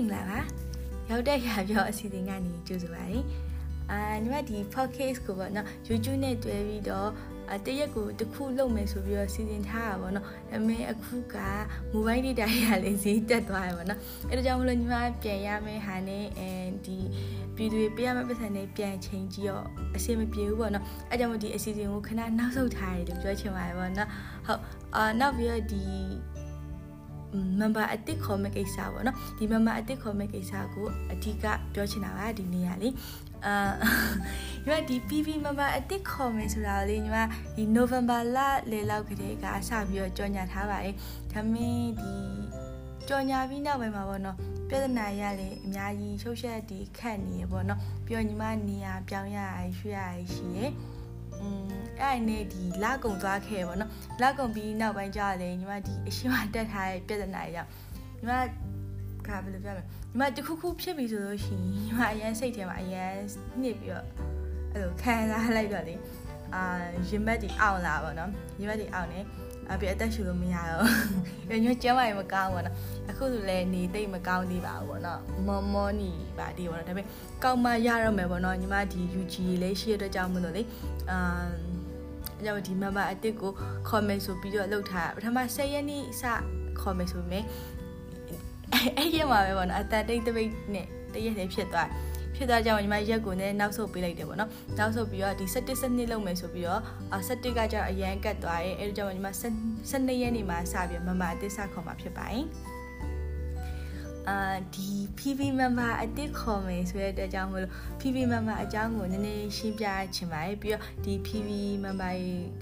င်္ဂလာပါရောက်တဲ့ရပြောအစီအစဉ်ကနေကြိုဆိုပါရစေအာညီမဒီ podcast ကိုပေါ့နော် YouTube နဲ့တွဲပြီးတော့အတရက်ကိုတစ်ခုလုပ်မယ်ဆိုပြီးတော့စီစဉ်ထားတာပေါ့နော်ဒါပေမဲ့အခုက mobile data ရလည်းဈေးတက်သွားတယ်ပေါ့နော်အဲဒါကြောင့်မလို့ညီမပြန်ရမယ့်ဟာနဲ့အဲဒီပြည်သူတွေပေးရမယ့်ပတ်စံနဲ့ပြန်ချိန်ကြည့်တော့အဆင်မပြေဘူးပေါ့နော်အဲကြောင့်မို့ဒီအစီအစဉ်ကိုခဏနောက်ဆုတ်ထားရတယ်လို့ပြောချင်ပါတယ်ပေါ့နော်ဟုတ်အာနောက်ပြီးတော့ဒီ member အတစ်ခေါ်မဲ့ကိစ္စပေါ့နော်ဒီ member အတစ်ခေါ်မဲ့ကိစ္စကိုအဓိကပြောချင်တာပါဒီနေ့ကလေအာညီမဒီ PV member အတစ်ခေါ်မယ်ဆိုတာလေညီမဒီ November လလေလောက်ကတည်းကစပြီးတော့ကြော်ညာထားပါတယ်ဒါမင်းဒီကြော်ညာပြီးနောက်ပိုင်းမှာပေါ့နော်ပြဿနာရလေအများကြီးရှုပ်ရှက်ဒီခတ်နေရပေါ့နော်ပြီးတော့ညီမနေရာပြောင်းရရရွှေ့ရရရှိရယ် อืมအဲ့ဒီနေ့ဒီလကုံသွားခဲ့ပေါ့နော်လကုံပြီးနောက်ပိုင်းကျတော့လေညီမဒီအရှိမတက်ထားတဲ့ပြဿနာတွေကြောင့်ညီမကဘယ်လိုပြောမလဲညီမတခုခုဖြစ်ပြီဆိုလို့ရှိရင်ညီမအရန်စိတ်ထဲမှာအရန်ညစ်ပြီးတော့အဲ့လိုခံစားလိုက်တော့လေအာရင်ဘတ်ဒီအောင်လာပေါ့နော်ရင်ဘတ်ဒီအောင်နေ အပြအသက်ရှူလို့မရတော့ညညကျမ်းမာရင်မကောင်းဘူးနော်အခုဆိုလည်းနေသိမ့်မကောင်းသေးပါဘူးပေါ့နော်မော်မော်နီပါဒီပေါ့နော်ဒါပေမဲ့ကောင်းမှရတော့မယ်ပေါ့နော်ညီမဒီ UG လေးရှိရတဲ့ကြောင့်မလို့လေအာအကြောင်းဒီ member အတစ်ကို comment ဆိုပြီးတော့လှုပ်ထားပထမ10ရက်နေ့စ comment ဆိုပေမဲ့အဲ့ရက်မှာပဲပေါ့နော်အတန်တိတ်တပိတ်နဲ့တရက်တည်းဖြစ်သွား ဖြစ်သွားကြအောင်ညီမရက်ကိုလည်းနောက်ဆုတ်ပေးလိုက်တယ်ပေါ့နော်နောက်ဆုတ်ပြီးတော့ဒီ17စနစ်လုံးမယ်ဆိုပြီးတော့17ကကျတော့အရန်ကတ်သွားရဲ့အဲ့ဒါကြောင့်ညီမ12ရက်နေမှာစပြီးမမအတစ်စခေါ်မှာဖြစ်ပါတယ်အာဒီ PV member အတစ်ခေါ်မယ်ဆိုတဲ့အတွက်ကြောင့်မလို့ PV member အကြောင်းကိုနည်းနည်းရှင်းပြချင်ပါတယ်ပြီးတော့ဒီ PV member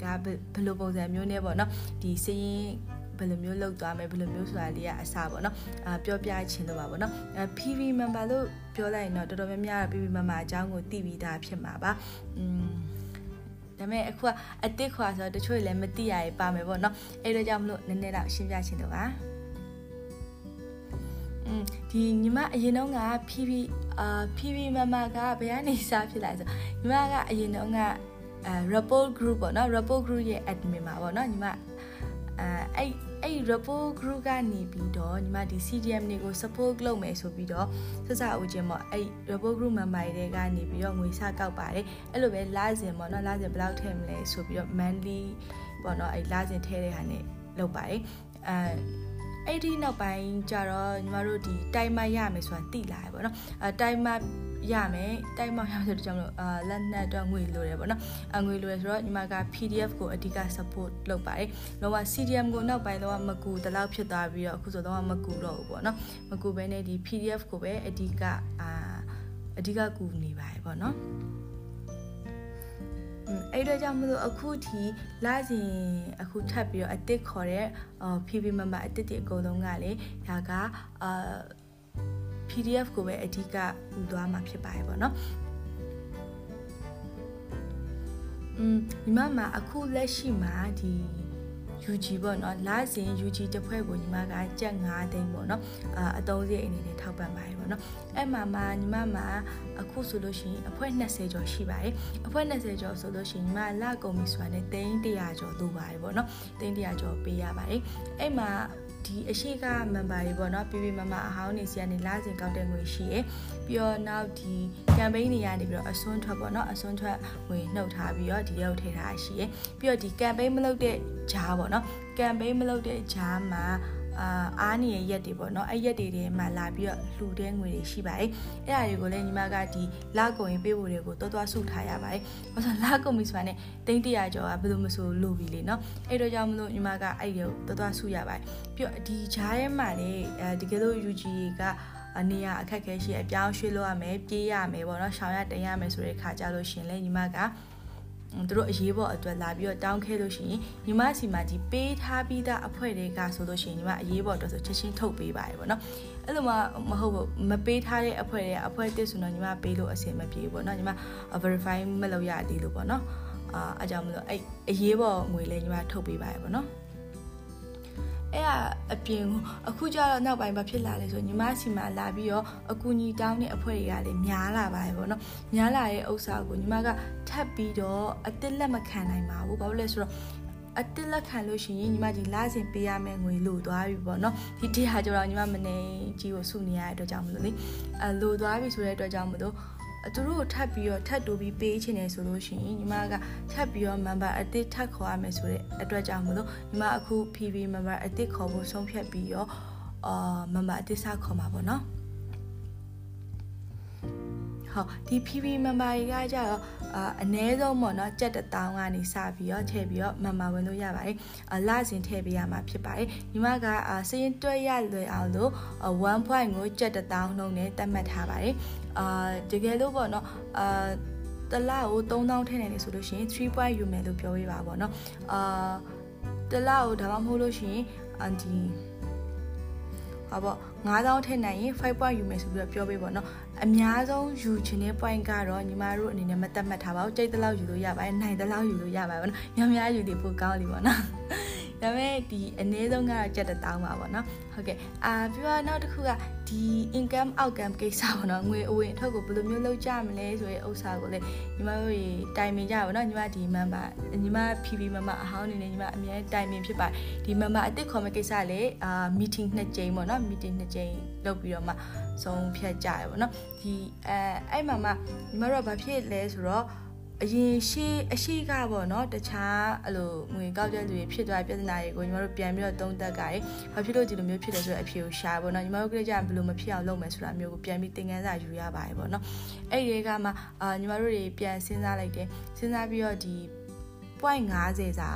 ကဘယ်လိုပုံစံမျိုးနဲ့ပေါ့နော်ဒီစရင် ဘယ်လိုမျိုးလုပ်သွားမယ်ဘယ်လိုမျိုးဆိုတာလေးကအစပေါ့နော်အာပြောပြချင်လို့ပါပေါ့နော် PV member လို့ပြောလိုက်ရင်တော့တော်တော်များများ PV member အကြောင်းကိုသိပြီးသားဖြစ်မှာပါอืมဒါပေမဲ့အခုကအတစ်ခွာဆိုတော့တချို့လည်းမသိရရပါမယ်ပေါ့နော်အဲ့လိုကြောင့်မလို့နည်းနည်းတော့ရှင်းပြချင်တော့ပါဒီညီမအရင်တုန်းက PV အာ PV မမကဘယ်ကနေစဖြစ်လာဆိုညီမကအရင်တုန်းကအဲ rapport group ပေါ့နော် rapport group ရဲ့ admin ပါပေါ့နော်ညီမအဲအဲ့ အဲ့ report group ကနေပြီးတော့ညီမဒီ CDM တွေကို support လုပ်မယ်ဆိုပြီးတော့ဆက်စအုပ်ချင်းပေါ့အဲ့ report group member တွေကနေပြီးတော့ငွေစကောက်ပါတယ်အဲ့လိုပဲလစဉ်ပေါ့နော်လစဉ်ဘယ်လောက်ထည့်မလဲဆိုပြီးတော့ monthly ပေါ့နော်အဲ့လစဉ်ထည့်တဲ့ဟာနဲ့လုပ်ပါတယ်အဲ အဲ့ဒီနောက်ပိုင်းကျတော့ညီမတို့ဒီ timer ရမယ်ဆိုတာသိလာရပေါ့နော်အဲ timer ရမယ်တိုက်မောက်ရဆိုတော့ကြောင့်လို့အာလက်နက်တော့ငွေလိုတယ်ပေါ့နော်အငွေလိုရဆိုတော့ညီမက PDF ကိုအဓိက support လုပ်ပါတယ်လောက CDM ကိုနောက်ပိုင်းတော့မကူတလောက်ဖြစ်သွားပြီးတော့အခုဆိုတော့မကူတော့ဘူးပေါ့နော်မကူဘဲနဲ့ဒီ PDF ကိုပဲအဓိကအာအဓိကကူနေပါတယ်ပေါ့နော် အဲ့တော့ကြောင့်မလို့အခုထိလာစဉ်အခုထပ်ပြီးတော့အတစ်ခေါ်တဲ့ PV member အတစ်တွေအကုန်လုံးကလေဒါကအာ PDF ကိုပဲအဓိကယူသွားမှာဖြစ်ပါတယ်ပေါ့နော်อืมညီမမှာအခုလက်ရှိမှာဒီ UG ပေါ့နော်လာစဉ် UG တစ်ဖွဲ့ကိုညီမကကြက်9သိန်းပေါ့နော်အာအသုံးစရိတ်အနေနဲ့ထောက်ပံ့ပါတယ်ပေါ့နော်အဲ့မှာမှညီမမှာအခုဆိုလို့ရှိရင်အဖွဲ့20ကျော်ရှိပါတယ်အဖွဲ့20ကျော်ဆိုလို့ရှိရင်ညီမလကုန်ပြီဆိုတာနဲ့သိန်း100ကျော်လိုပါတယ်ပေါ့နော်သိန်း100ကျော်ပေးရပါတယ်အဲ့မှာ ဒီအရှိက member တွေပေါ့နော် PV member အဟောင်းနေစီကနေလာစဉ်ကောက်တဲ့ငွေရှိရယ်ပြီးတော့နောက်ဒီ campaign တွေကနေပြီးတော့အစွန်းထွက်ပေါ့နော်အစွန်းထွက်ငွေနှုတ်ထားပြီးတော့ဒီရောက်ထည့်ထားရှိရယ်ပြီးတော့ဒီ campaign မလုပ်တဲ့ဂျားပေါ့နော် campaign မလုပ်တဲ့ဂျားမှာ အာအားနေရရက်တွေပေါ့နော်အဲ့ရက်တွေထဲမှာလာပြီးတော့လှူတဲ့ငွေတွေရှိပါတယ်အဲ့ဒါတွေကိုလည်းညီမကဒီလာကုန်ရင်ပေးဖို့တွေကိုတော်တော်ဆုထားရပါတယ်ဘာလို့လာကုန်ပြီဆိုတာနဲ့တိန်းတရာကျော်ကဘယ်လိုမဆိုလို့ပြီလေနော်အဲ့တော့ကြောင့်မလို့ညီမကအဲ့ဒီကိုတော်တော်ဆုရပါတယ်ပြီးတော့ဒီဂျားထဲမှာလေအဲဒီကလေး UG ကနေရအခက်ခဲရှိအပြောင်းရွှေ့လို့ရမယ်ပြေးရမယ်ပေါ့နော်ရှောင်ရတင်ရမယ်ဆိုတဲ့ခါကြလို့ရှင်လေညီမက သူတို့အရေးပေါ်အတွက်လာပြီးတော့တောင်းခဲလို့ရှိရင်ညီမစီမှာဒီပေးထားပြီးသားအဖွဲ့တွေကဆိုလို့ရှိရင်ညီမအရေးပေါ်အတွက်ဆိုချက်ချင်းထုတ်ပေးပါတယ်ပေါ့နော်အဲ့လိုမှမဟုတ်ဘူးမပေးထားတဲ့အဖွဲ့တွေကအဖွဲ့တစ်ဆိုတော့ညီမပေးလို့အဆင်မပြေဘူးပေါ့နော်ညီမ verify မလုပ်ရသေးလို့ပေါ့နော်အာအကြောင်းမလို့အဲ့အရေးပေါ်ငွေလေးညီမထုတ်ပေးပါတယ်ပေါ့နော် အဲ့ဒါအပြင်ကိုအခုကျတော့နောက်ပိုင်းဘာဖြစ်လာလဲဆိုညီမစီမှာလာပြီးတော့အကူညီတောင်းတဲ့အဖွဲ့တွေကလည်းများလာပါတယ်ပေါ့နော်များလာတဲ့ဥစ္စာကိုညီမကထပ်ပြီးတော့အစ်စ်လက်မခံနိုင်ပါဘူးဘာလို့လဲဆိုတော့အတစ်လက်ခံလို့ရှိရင်ညီမဒီလစဉ်ပေးရမယ့်ငွေလိုသွားပြီပေါ့နော်ဒီတိဟာကျတော့ညီမမနေကြီးကိုစုနေရတဲ့အတွက်ကြောင့်မလို့လေအလိုသွားပြီဆိုတဲ့အတွက်ကြောင့်မလို့ သူတို့ထပ်ပြီးတော့ထပ်တိုးပြီးပေးချင်တယ်ဆိုလို့ရှိရင်ညီမကထပ်ပြီးတော့ member အသစ်ထပ်ခေါ်ရမယ်ဆိုတဲ့အတွက်ကြောင့်မလို့ညီမအခု PV member အသစ်ခေါ်ဖို့ဆုံးဖြတ်ပြီးတော့အာ member အသစ်စခေါ်မှာပေါ့နော်ဟုတ်ဒီ PV member ကြီးကကြတော့အာအနည်းဆုံးပေါ့နော်ကြက်တောင်းကနေစပြီးတော့ထည့်ပြီးတော့ member ဝင်လို့ရပါတယ်အလစဉ်ထည့်ပေးရမှာဖြစ်ပါတယ်ညီမကအာစရင်တွဲရလွယ်အောင်လို့1 point ကိုကြက်တောင်းနှုန်းနဲ့တတ်မှတ်ထားပါတယ် အာတကယ်လို့ပေါ့နော်အာတလားကို3000ထည့်နေတယ်ဆိုလို့ရှိရင်3 point ယူမယ်လို့ပြောပေးပါပေါ့နော်အာတလားကိုဒါမှမဟုတ်လို့ရှိရင်အန်ဒီဟာပေါ့9000ထည့်နိုင်ရင်5 point ယူမယ်ဆိုပြီးတော့ပြောပေးပါတော့အများဆုံးယူချင်တဲ့ point ကတော့ညီမတို့အနေနဲ့မသက်မှတ်ထားပါဘူးကြိတ်တလောက်ယူလို့ရပါတယ်နိုင်တလောက်ယူလို့ရပါတယ်ဗောနော်များများယူတယ်ပိုကောင်းလိမ့်ပါနော် ဒါပေမဲ့ဒီအနည်းဆုံးကတော့ကြက်တောင်းပါပေါ့နော်ဟုတ်ကဲ့အာပြီးတော့နောက်တစ်ခုကဒီ income outcome ကိစ္စပေါ့နော်ငွေအဝင်အထွက်ကိုဘယ်လိုမျိုးလုပ်ကြမလဲဆိုတဲ့ဥစ္စာကိုလည်းညီမတို့တိုင်ပင်ကြပါတော့ညီမဒီ member ညီမ PV member အဟောင်းအနေနဲ့ညီမအများတိုင်ပင်ဖြစ်ပါတယ်ဒီ member အစ်စ်ခေါ်မဲ့ကိစ္စလည်းအာ meeting နှစ်ကြိမ်ပေါ့နော် meeting နှစ်ကြိမ်လုပ်ပြီးတော့မှဆုံးဖြတ်ကြရပေါ့နော်ဒီအဲအဲ့မှာမှညီမတို့ကဘာဖြစ်လဲဆိုတော့ အရင်ရှိအရှိကပေါ့နော်တခြားအဲ့လိုငွေကောက်တဲ့လူတွေဖြစ်သွားပြဿနာတွေကိုညီမတို့ပြန်ပြီးတော့သုံးသပ်ကြတယ်။ဘာဖြစ်လို့ဒီလိုမျိုးဖြစ်လဲဆိုတဲ့အဖြေကိုရှာပေါ့နော်ညီမတို့ကလေးကြဘယ်လိုမဖြစ်အောင်လုပ်မယ်ဆိုတာမျိုးကိုပြန်ပြီးသင်ခန်းစာယူရပါတယ်ပေါ့နော်။အဲ့ဒီကမှအာညီမတို့တွေပြန်စဉ်းစားလိုက်တယ်။စဉ်းစားပြီးတော့ဒီ 0.50စာ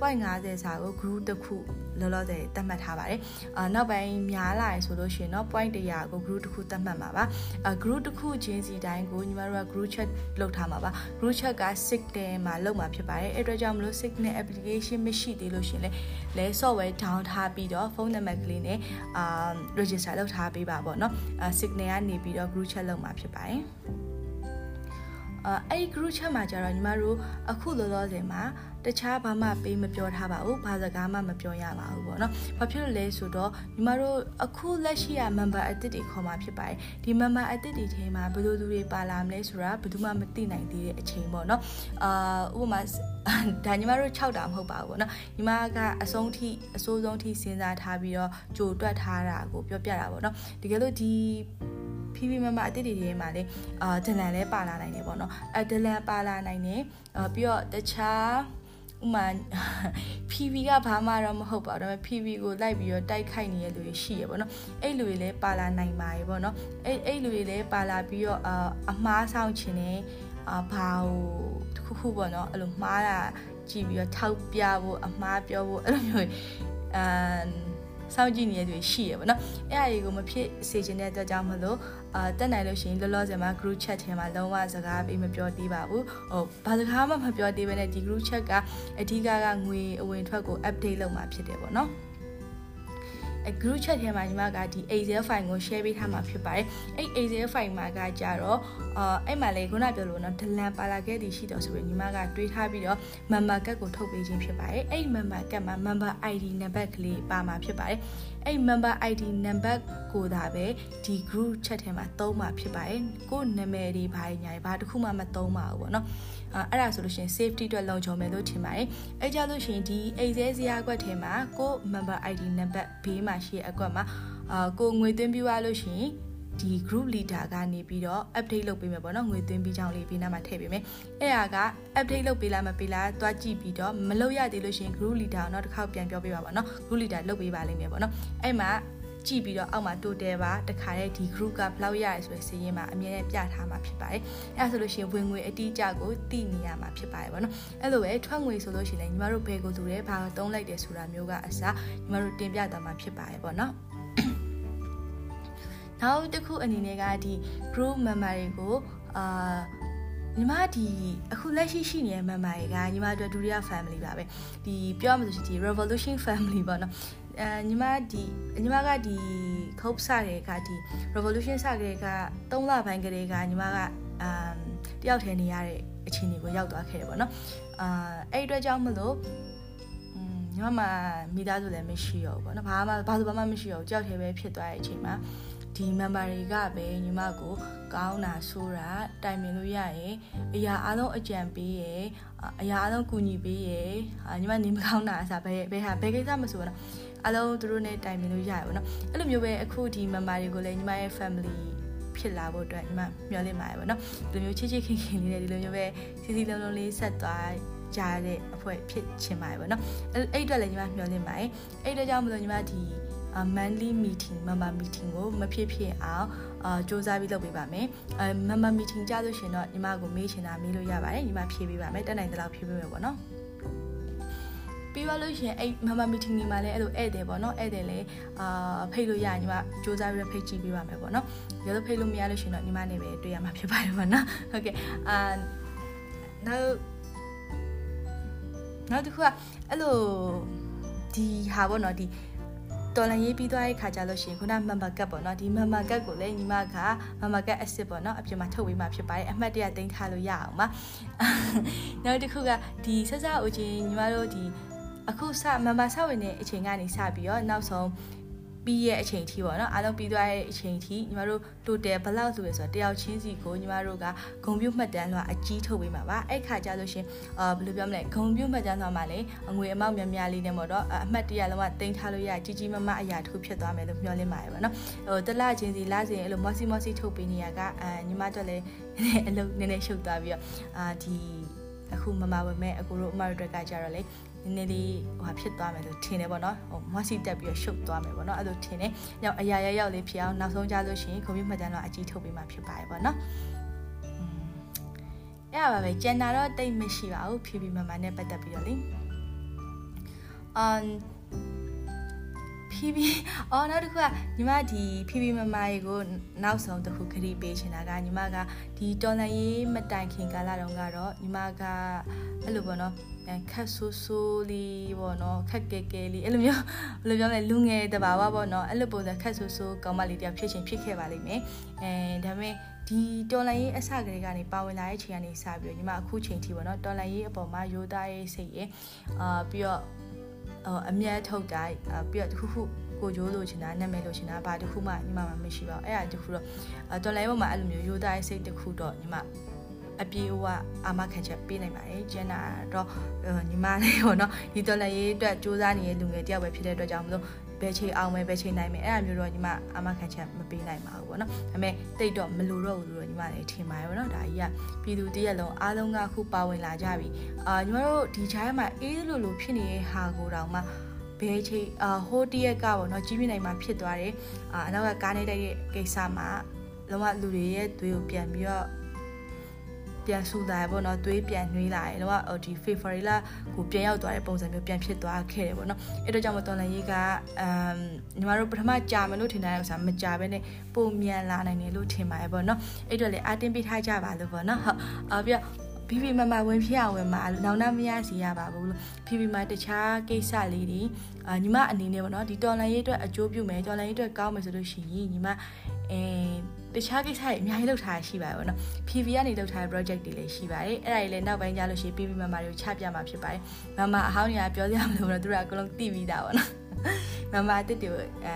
0.50စာကို group တစ်ခုလောလောဆယ်သတ်မှတ်ထားပါတယ်။အာနောက်ပိုင်းများလာရင်ဆိုလို့ရှိရင်တော့ point 100ကို group တစ်ခုသတ်မှတ်မှာပါ။အာ group တစ်ခုချင်းစီတိုင်းကိုညီမတို့က group chat လုပ်ထားမှာပါ။ group chat က signal မှာလုပ်မှာဖြစ်ပါတယ်။အဲ့အတွက်ကြောင့်မလို့ signal application မရှိသေးလို့ရှိရင်လဲ software down ထားပြီးတော့ phone number ကလေးနဲ့အာ register လုပ်ထားပေးပါပေါ့နော်။အာ signal ကနေပြီးတော့ group chat လုပ်မှာဖြစ်ပါတယ်။ အဲ့ဒီ group chat မှာကျတော့ညီမတို့အခုလောလောဆယ်မှာတခြားဘာမှပေးမပြောထားပါဘူးဘာစကားမှမပြောရပါဘူးပေါ့နော်ဘာဖြစ်လို့လဲဆိုတော့ညီမတို့အခုလက်ရှိရ member အသစ်တွေခေါ်มาဖြစ်ပါတယ်ဒီ member အသစ်တွေထဲမှာဘယ်လိုသူတွေပါလာမလဲဆိုတာဘယ်သူမှမသိနိုင်သေးတဲ့အချိန်ပေါ့နော်အာဥပမာဒါညီမတို့6တာမဟုတ်ပါဘူးပေါ့နော်ညီမကအဆုံးထိအစိုးဆုံးထိစဉ်းစားထားပြီးတော့ကြိုတွက်ထားတာကိုပြောပြတာပေါ့နော်တကယ်လို့ဒီ PV မမအတိတ်တွေမှာလည်းအာဒလန်လည်းပါလာနိုင်တယ်ပေါ့နော်အဲဒလန်ပါလာနိုင်တယ်အာပြီးတော့တခြားဥမာ PV ကဘာမှတော့မဟုတ်ပါဘူးဒါပေမဲ့ PV ကိုလိုက်ပြီးတော့တိုက်ခိုက်နေတဲ့လူတွေရှိရပေါ့နော်အဲ့လူတွေလည်းပါလာနိုင်ပါရေပေါ့နော်အဲ့အဲ့လူတွေလည်းပါလာပြီးတော့အာအမားဆောင်ခြင်းနဲ့အာဘာဟိုတခုခုပေါ့နော်အဲ့လိုမှားတာကြည့်ပြီးတော့ထောက်ပြဖို့အမှားပြောဖို့အဲ့လိုမျိုးအာ စောင့်ကြည့်နေတဲ့သူရှိရပါတော့အဲ့အရာကိုမဖြစ်စေချင်တဲ့အတွက်ကြောင့်မလို့အာတက်နိုင်လို့ရှိရင်လောလောဆယ်မှာ group chat ထဲမှာလုံးဝစကားပေးမပြောသေးပါဘူးဟိုဘာစကားမှမပြောသေးဘဲနဲ့ဒီ group chat ကအဓိကကငွေအဝင်ထွက်ကို update လုပ်မှာဖြစ်တယ်ပေါ့နော်အဲ group chat ထဲမှာညီမကဒီ Excel file ကို share ပေးထားမှာဖြစ်ပါတယ်အဲ့ Excel file မှာကကြတော့အာအဲ့မှာလေခုနပြောလို့နော်ဒလန်ပါလာခဲ့သည်ရှိတော့ဆိုပြီးညီမကတွေးထားပြီးတော့ member card ကိုထုတ်ပေးခြင်းဖြစ်ပါတယ်အဲ့ member card မှာ member ID နံပါတ်ကလေးပါမှာဖြစ်ပါတယ်အဲ့ member ID နံပါတ်ကိုသာပဲဒီ group chat ထဲမှာသုံးမှာဖြစ်ပါတယ်ကိုနာမည်တွေဘာညာဘာတစ်ခုမှမသုံးပါဘူးပေါ့နော်အဲ့ဒါဆိုလို့ရှိရင် safety အတွက်လုံခြုံမယ်လို့ထင်ပါတယ်အဲ့ကြလို့ရှိရင်ဒီ Excel ဇာတ်ကွက်ထဲမှာကို member ID နံပါတ်ဘေးမှာရှိတဲ့အကွက်မှာအာကိုငွေသွင်းပြီးသွားလို့ရှိရင်ဒီ group leader ကနေပြီးတော့ update လုပ်ပေးမယ်ပေါ့နော်ငွေသွင်းပြီးကြောင်းလေးပြီးနားမှာထည့်ပေးမယ်အဲ့ဒါက update လုပ်ပေးလားမပေးလားတွားကြည့်ပြီးတော့မလုပ်ရသေးလို့ရှိရင် group leader တော့တစ်ခေါက်ပြန်ပြောပေးပါပေါ့နော် group leader လုပ်ပေးပါလိမ့်မယ်ပေါ့နော်အဲ့မှာ ကြည့်ပြီးတော့အောက်မှာ total ပါတခါတည်းဒီ group ကဘယ်လောက်ရရဲဆိုတဲ့စီးရင်မှာအမြဲတမ်းပြထားမှာဖြစ်ပါတယ်အဲဒါဆိုလို့ရှိရင်ဝင်ငွေအတိအကျကိုသိနေရမှာဖြစ်ပါတယ်ဗောနော်အဲ့လိုပဲထွက်ငွေဆိုလို့ရှိရင်ညီမတို့ဘယ်ကိုသူလဲဘာသုံးလိုက်တယ်ဆိုတာမျိုးကအစားညီမတို့တင်ပြသွားမှာဖြစ်ပါတယ်ဗောနော်နောက်တစ်ခုအနေနဲ့ကဒီ group member တွေကိုအာညီမဒီအခုလက်ရှိရှိနေတဲ့ member တွေကညီမတို့ဒုတိယ family ပါပဲဒီပြောရမှာဆိုရင်ဒီ revolution family ပေါ့နော် အဲညီမဒီညီမကဒီခုတ်စတဲ့ကဒီ revolution စတဲ့က3လပိုင်းကလေးကညီမကအမ်တယောက်ထဲနေရတဲ့အခြေအနေကိုရောက်သွားခဲ့တယ်ပေါ့နော်အာအဲ့အတွက်ကြောင့်မလို့ညီမမှာမိသားစုလည်းမရှိရောဘူးပေါ့နော်ဘာမှဘာလို့ဘာမှမရှိရောဘူးကြောက်သေးပဲဖြစ်သွားတဲ့အချိန်မှာဒီ member တွေကပဲညီမကိုကောင်းတာဆိုးတာတိုင်ပင်လို့ရရင်အရာအလုံးအကြံပေးရယ်အရာအလုံးကူညီပေးရယ်ညီမနေမကောင်းတာအစားဘယ်ဘယ်ဟာဘယ်ကိစ္စမဆိုတော့ အလုံးသူတို့နဲ့တိုင်ပင်လို့ရရပါတော့အဲ့လိုမျိုးပဲအခုဒီမမတွေကိုလည်းညီမရဲ့ family ဖြစ်လာဖို့အတွက်ညီမမျှော်လင့်ပါတယ်ပေါ့နော်ဒီလိုမျိုးချစ်ချစ်ခင်ခင်လေးနဲ့ဒီလိုမျိုးပဲစီစီလုံးလုံးလေးဆက်သွားကြတဲ့အဖွဲ့ဖြစ်ချင်ပါတယ်ပေါ့နော်အဲ့အဲ့အတွက်လည်းညီမမျှော်လင့်ပါတယ်အဲ့အတွက်ကြောင့်မလို့ညီမဒီ monthly meeting member meeting ကိုမဖြစ်ဖြစ်အောင်အာစူးစမ်းပြီးလုပ်ပေးပါမယ်အဲ member meeting ကြလို့ရှင်တော့ညီမကိုမေးချင်တာမေးလို့ရပါတယ်ညီမဖြေပေးပါမယ်တက်နိုင်တဲ့လောက်ဖြေပေးမယ်ပေါ့နော် ပြီးသွားလို့ရှင်အဲ့ member meeting ဒီမှာလည်းအဲ့လိုဧည့်သည်ပေါ့နော်ဧည့်သည်လည်းအာဖိတ်လို့ရညီမစူးစမ်းပြီးဖိတ်ကြည့်ပေးပါမယ်ပေါ့နော်ရလို့ဖိတ်လို့မရလို့ရှင်တော့ညီမနဲ့ပဲတွေ့ရမှာဖြစ်ပါတယ်ပေါ့နော်ဟုတ်ကဲ့အာနောက်နောက်တစ်ခုကအဲ့လိုဒီဟာပေါ့နော်ဒီတော်လန်ရေးပြီးသွားတဲ့ခါကျလို့ရှိရင်ခုနမမ်ဘာကတ်ပေါ့နော်ဒီမမ်ဘာကတ်ကိုလည်းညီမကမမ်ဘာကတ်အစ်စ်ပေါ့နော်အပြင်မှာထုတ်ပေးမှဖြစ်ပါတယ်အမှတ်တရတင်ထားလို့ရအောင်ပါနောက်တစ်ခုကဒီဆက်စအုပ်ချင်းညီမတို့ဒီ အခုစမမ်ဘာဆောက်ဝင်တဲ့အချိန်ကနေစပြီးတော့နောက်ဆုံးပြီးရဲ့အချိန်ထိပေါ့နော်အားလုံးပြီးသွားတဲ့အချိန်ထိညီမတို့ total ဘယ်လောက်ဆိုလဲဆိုတော့တယောက်ချင်းစီကိုညီမတို့ကဂုံပြုတ်မှတ်တမ်းလွှာအကြီးထုတ်ပေးမှာပါအဲ့ခါကျလို့ရှင်အာဘယ်လိုပြောမလဲဂုံပြုတ်မှတ်တမ်းလွှာမှာလည်းအငွေအမောက်များများလေးနဲ့ပေါ့တော့အမှတ်တရလုံးဝတင်ထားလို့ရကြီးကြီးမားမားအရာတစ်ခုဖြစ်သွားမယ်လို့မျှော်လင့်ပါတယ်ပေါ့နော်ဟိုတလချင်းစီလချင်းအဲ့လိုမော်စီမော်စီထုတ်ပေးနေရကအာညီမတို့လည်းအလုပ်နည်းနည်းရှုပ်သွားပြီးတော့အာဒီအခုမမဝယ်မဲ့အကိုတို့အမတို့ကကြတော့လေ နည်းနည်းလေးဟိုဖြစ်သွားမယ်လို့ထင်တယ်ပေါ့နော်ဟိုမွားစီတက်ပြီးတော့ရှုပ်သွားမယ်ပေါ့နော်အဲ့လိုထင်တယ်။ကြောင့်အရာရရောက်လေးဖြစ်အောင်နောက်ဆုံးကြလို့ရှိရင်ကွန်ပျူတာမှတ်တမ်းတော့အကြီးထုတ်ပေးမှဖြစ်ပါတယ်ပေါ့နော်။အဲ့ပါပဲကျန်တာတော့တိတ်မရှိပါဘူးဖြည်းဖြည်းမှမှနဲ့ပတ်သက်ပြီးတော့လေ။အမ် ဖြည်းဖြည်းအော်နောက်တစ်ခုကညီမဒီဖြည်းဖြည်းမမရေကိုနောက်ဆုံးတစ်ခုခရီးပေးချင်တာကညီမကဒီတော်လန်ရေးမတိုင်ခင်ကာလတုန်းကတော့ညီမကအဲ့လိုပေါ့နော်ခက်ဆိုးဆိုးလေးပေါ့နော်ခက်ကဲကဲလေးအဲ့လိုမျိုးဘယ်လိုပြောမလဲလူငယ်တဘာဝပေါ့နော်အဲ့လိုပုံစံခက်ဆိုးဆိုးကောင်းမလေးတယောက်ဖြစ်ချင်းဖြစ်ခဲ့ပါလိမ့်မယ်အဲဒါပေမဲ့ဒီတော်လန်ရေးအစကလေးကနေပါဝင်လာတဲ့ချိန်ကနေစပြီးတော့ညီမအခုချိန်ထိပေါ့နော်တော်လန်ရေးအပေါ်မှာရိုးသားရေးစိတ်ရအာပြီးတော့ အမြတ်ထုတ်တိုင်းပြီးတော့တခုခုကိုကြိုးလို့ချင်တာနာမည်လို့ချင်တာဘာတခုမှညီမမှာမရှိပါဘူးအဲ့ဒါတခုတော့တော်လိုင်းပေါ်မှာအဲ့လိုမျိုးရိုးသားရေးစိတ်တခုတော့ညီမအပြေအဝအာမခံချက်ပေးနိုင်ပါတယ်ကျန်တာတော့ညီမလေးပေါ့နော်ဒီတော်လည်းရေးအတွက်စူးစမ်းနေတဲ့လူငယ်တယောက်ပဲဖြစ်တဲ့အတွက်ကြောင့်မလို့ ဘယ်ချိန်အောင်မယ်ဘယ်ချိန်နိုင်မယ်အဲ့အမျိုးတော့ညီမအာမခံချက်မပေးနိုင်ပါဘူးပေါ့နော်ဒါပေမဲ့တိတ်တော့မလိုတော့ဘူးလို့ညီမလည်းထင်ပါတယ်ပေါ့နော်ဒါကြီးကပြည်သူတရက်လုံးအားလုံးကခုပါဝင်လာကြပြီအာညီမတို့ဒီခြားမှာအေးလိုလိုဖြစ်နေတဲ့ဟာကိုတောင်မှဘဲချိအာဟိုတရက်ကပေါ့နော်ကြီးပြနိုင်မှာဖြစ်သွားတယ်အာအနောက်ကကားနေတဲ့ကိစ္စမှာလုံးဝလူတွေရဲ့သွေးကိုပြန်ပြီးတော့ ပြန်ဆူလာပေါ့နော်သွေးပြန်နှွေးလာတယ်တော့ဒီ February လကိုပြန်ရောက်သွားတဲ့ပုံစံမျိုးပြန်ဖြစ်သွားခဲ့တယ်ပေါ့နော်အဲ့တော့ကြောင့်မတော်လန်ရေးကအမ်ညီမတို့ပထမကြာမယ်လို့ထင်တဲ့ဥစ္စာမကြာဘဲနဲ့ပုံမြန်လာနိုင်တယ်လို့ထင်ပါတယ်ပေါ့နော်အဲ့တော့လေအတင်းပေးထားကြပါလို့ပေါ့နော်ဟုတ်အော်ပြဘီဘီမမဝင်ဖြစ်အောင်ဝင်မှာနောင်နာမရစီရပါဘူးလို့ဖီဘီမတခြားကိစ္စလေးတွေအာညီမအနေနဲ့ပေါ့နော်ဒီတော်လန်ရေးအတွက်အကျိုးပြုမယ်တော်လန်ရေးအတွက်ကောင်းမယ်ဆိုလို့ရှိရင်ညီမအဲ တခြားကိစ္စတွေအများကြီးလုပ်ထားရှိပါတယ်ပေါ့နော် PV ကနေလုပ်ထားတဲ့ project တွေလည်းရှိပါတယ်အဲ့ဒါတွေလည်းနောက်ပိုင်းကျလို့ရှိရင် PV member တွေကိုချပြမှာဖြစ်ပါတယ်မမအဟောင်းတွေကပြောကြမလို့တော့သူတို့ကအကုန်လုံးသိပြီးသားပေါ့နော်မမအတစ်တူအဲ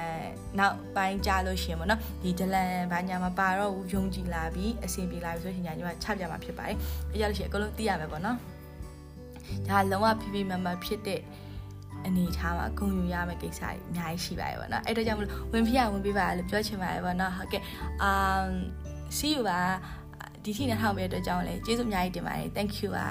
နောက်ပိုင်းကြလို့ရှိရင်ပေါ့နော်ဒီဒလန်ဘာညာမပါတော့ဘူးယုံကြည်လာပြီးအဆင်ပြေလာပြီဆိုရင်ညီမချပြမှာဖြစ်ပါတယ်အဲ့ကြလို့ရှိရင်အကုန်လုံးသိရမယ်ပေါ့နော်ဒါလုံးဝ PV member ဖြစ်တဲ့ အနေထားမှာဂုဏ်ယူရမယ့်ကိစ္စတွေအများကြီးရှိပါတယ်ပေါ့နော်အဲ့တော့ကြောင့်မလို့ဝင်ပြရဝင်ပြပါလို့ပြောချင်ပါတယ်ပေါ့နော်ဟုတ်ကဲ့အာ see you ပါဒီထိနဲ့ထောက်ပေးတဲ့အတွက်ကြောင့်လည်းကျေးဇူးအများကြီးတင်ပါတယ် thank you ပါ